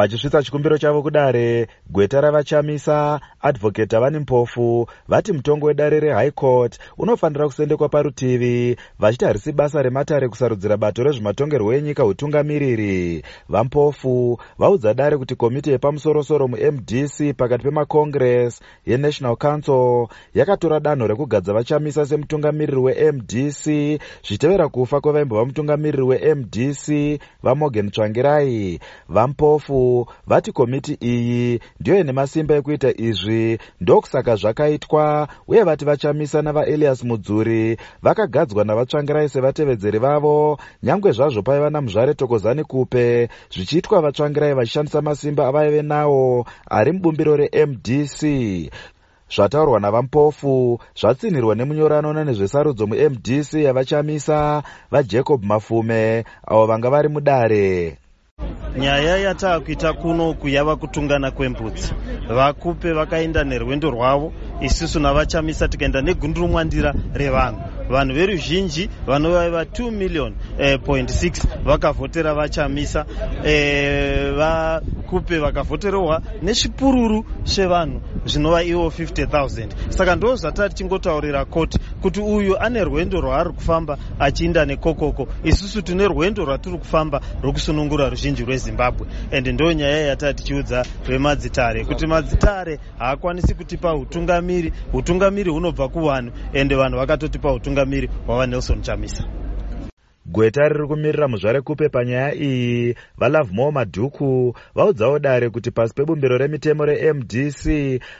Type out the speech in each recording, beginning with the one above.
vachisvitsa chikumbiro chavo kudare gweta ravachamisa advhoketa vani mpofu vati mutongo wedare rehigh court unofanira kusendekwa parutivi vachiti harisi basa rematare kusarudzira bato rezvematongerwo enyika utungamiriri. Vampofu vaudza dare kuti komiti yepamusorosoro mumdc pakati pemacongress yenational council yakatora danho rekugadza vachamisa semutungamiriri wemdc zvichitevera kufa kwevaimbova mutungamiriri wemdc vamorgan tsvangirai. Vampofu vati komiti iyi ndiyo ine masimba ekuita izvi. Ndokusaka zvakaitwa uye vati vachamisa navaelias mudzuri vakagadzwa navatsvangirai sevatevedzeri vavo. Nyange zvazvo paiva namuzvare tokozani kupe zvichiitwa vatsvangirai vachishandisa masimba avaive nawo ari mubumbiro remdc. Zvataurwa navampofu zvatsinhirwa nemunyoranona nezvesarudzo mumdc yavachamisa vajacob mafume avo vanga vari mudare nyaya yataakuita kunoku yava kutungana kwembudzi. Vakupe vakaenda nerwendo rwavo isusu navachamisa tikaenda negundurumwandira revanhu. Vanhu veruzhinji vanovaiva 2 million eh, point 6 vakavhotera vachamisa eh, vakupe vakavhotererwa nesvipururu zvevanhu zvinova ivo 50000 saka ndo zvatati tichingotaurira koti kuti uyu ane rwendo rwaari kufamba achiinda nekokoko. Isusu tine rwendo rwatiri kufamba rwokusunungura ruzhinji rwezimbabwe. Ende ndo nyaya yatati tichiudza rwemadzitare kuti madzitare haakwanisi kutipa utungamiri. Utungamiri hunobva kuvanhu ende vanhu vakatotipa utungamiri hwava nelson chamisa gweta riri kumirira muzvare kupe panyaya iyi valove more madhuku vaudzawo dare kuti pasi pebumbiro remitemo remdc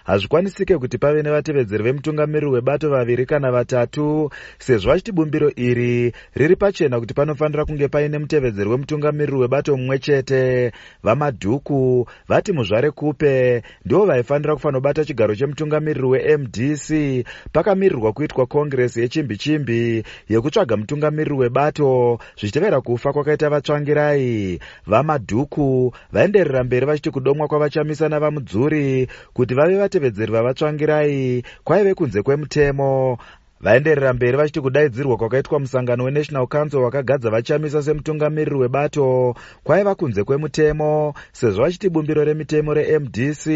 hazvikwanisike kuti pave nevatevedzeri vemutungamiriri webato vaviri kana vatatu sezvo vachiti bumbiro iri riri pachena kuti panofanira kunge paine mutevedzeri wemutungamiriri webato mumwe chete. Vamadhuku vati muzvare kupe ndivo vaifanira kufanobata chigaro chemutungamiriri wemdc pakamirirwa kuitwa kongiresi yechimbi chimbi yekutsvaga mutungamiriri webato zvichitevera kufa kwakaita vatsvangirai. Vamadhuku vaenderera mberi vachiti kudomwa kwavachamisa navamudzuri kuti vave vatevedzeri vavatsvangirai. Kwaive kunze kwemutemo vaenderera mberi vachiti kudaidzirwa kwakaitwa musangano wenational council wakagadza vachamisa semutungamiriri webato kwaiva kunze kwemutemo sezvo vachiti bumbiro remitemo remdc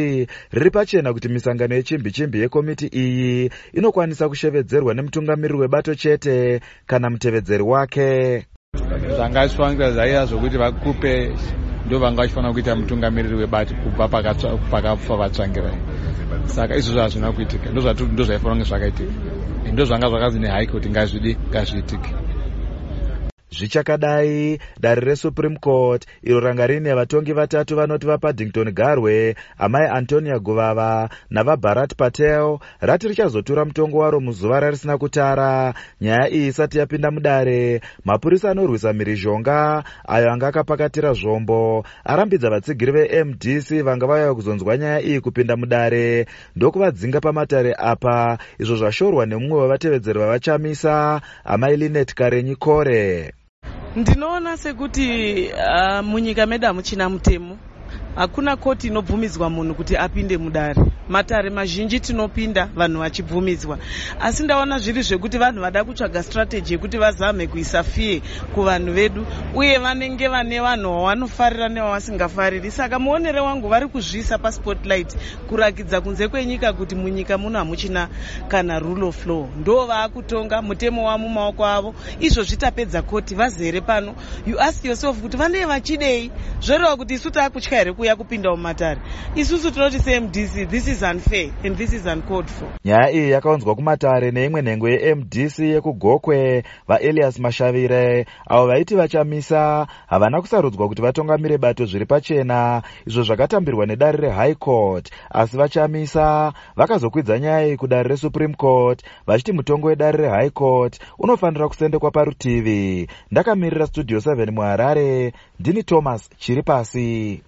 riri pachena kuti misangano yechimbi chimbi yekomiti iyi inokwanisa kushevedzerwa nemutungamiriri webato chete kana mutevedzeri wake. Zvangaifanira zvaiva zvokuti vakupe ndo vanga vachifanira kuita mutungamiriri webato kubva pakafa vatsvangirai saka izvozvo hazvina kuitika ndo zvaifanira kunge zvakaitika ndo zvanga zvakazi nehigh court ngazvidi ngazviitike zvichakadai. Dare resupreme court iro ranga riine vatongi vatatu vanoti vapaddington garwe amai antonia guvava navabharat patel. Rati richazotura mutongo waro muzuva rarisina kutara. Nyaya iyi isati yapinda mudare mapurisa anorwisa mhirizhonga ayo anga akapakatira zvombo. Arambidza vatsigiri vemdc vanga vauya kuzonzwa nyaya iyi kupinda mudare. Ndokuvadzinga pamatare apa izvo zvashorwa nemumwe wevatevedzeri vavachamisa amai linet karenyi kore ndinoona sekuti uh, munyika medu hamuchina mutemo hakuna koti inobvumidzwa munhu kuti apinde mudare. Matare mazhinji tinopinda vanhu vachibvumidzwa. Asi ndaona zviri zvekuti vanhu vada kutsvaga strategy yekuti vazame kuisa fiye kuvanhu vedu uye vanenge vane vanhu vavanofarira nevavasingafariri saka muonere wangu vari kuzviisa paspotlight kurakidza kunze kwenyika kuti munyika muno hamuchina kana rule of law. Ndo vaakutonga mutemo wa mumaoko avo. Izvozvi tapedza koti vazere pano. You ask yourself kuti vanee vachidei? Zvoreva kuti isu taakutya here kuuya kupinda mumatare isusu tinoti semdc this is unfair and this is uncalled for. Nyaya iyi yakaunzwa kumatare neimwe nhengo yemdc yekugokwe vaelias mashavire. Avo vaiti vachamisa havana kusarudzwa kuti vatongamire bato zviri pachena izvo zvakatambirwa nedare rehigh court. Asi vachamisa vakazokwidza nyaya iyi kudare resupreme court vachiti mutongo wedare rehigh court unofanira kusendekwa parutivi. Ndakamirira studio 7 muharare ndini thomas chiri pasi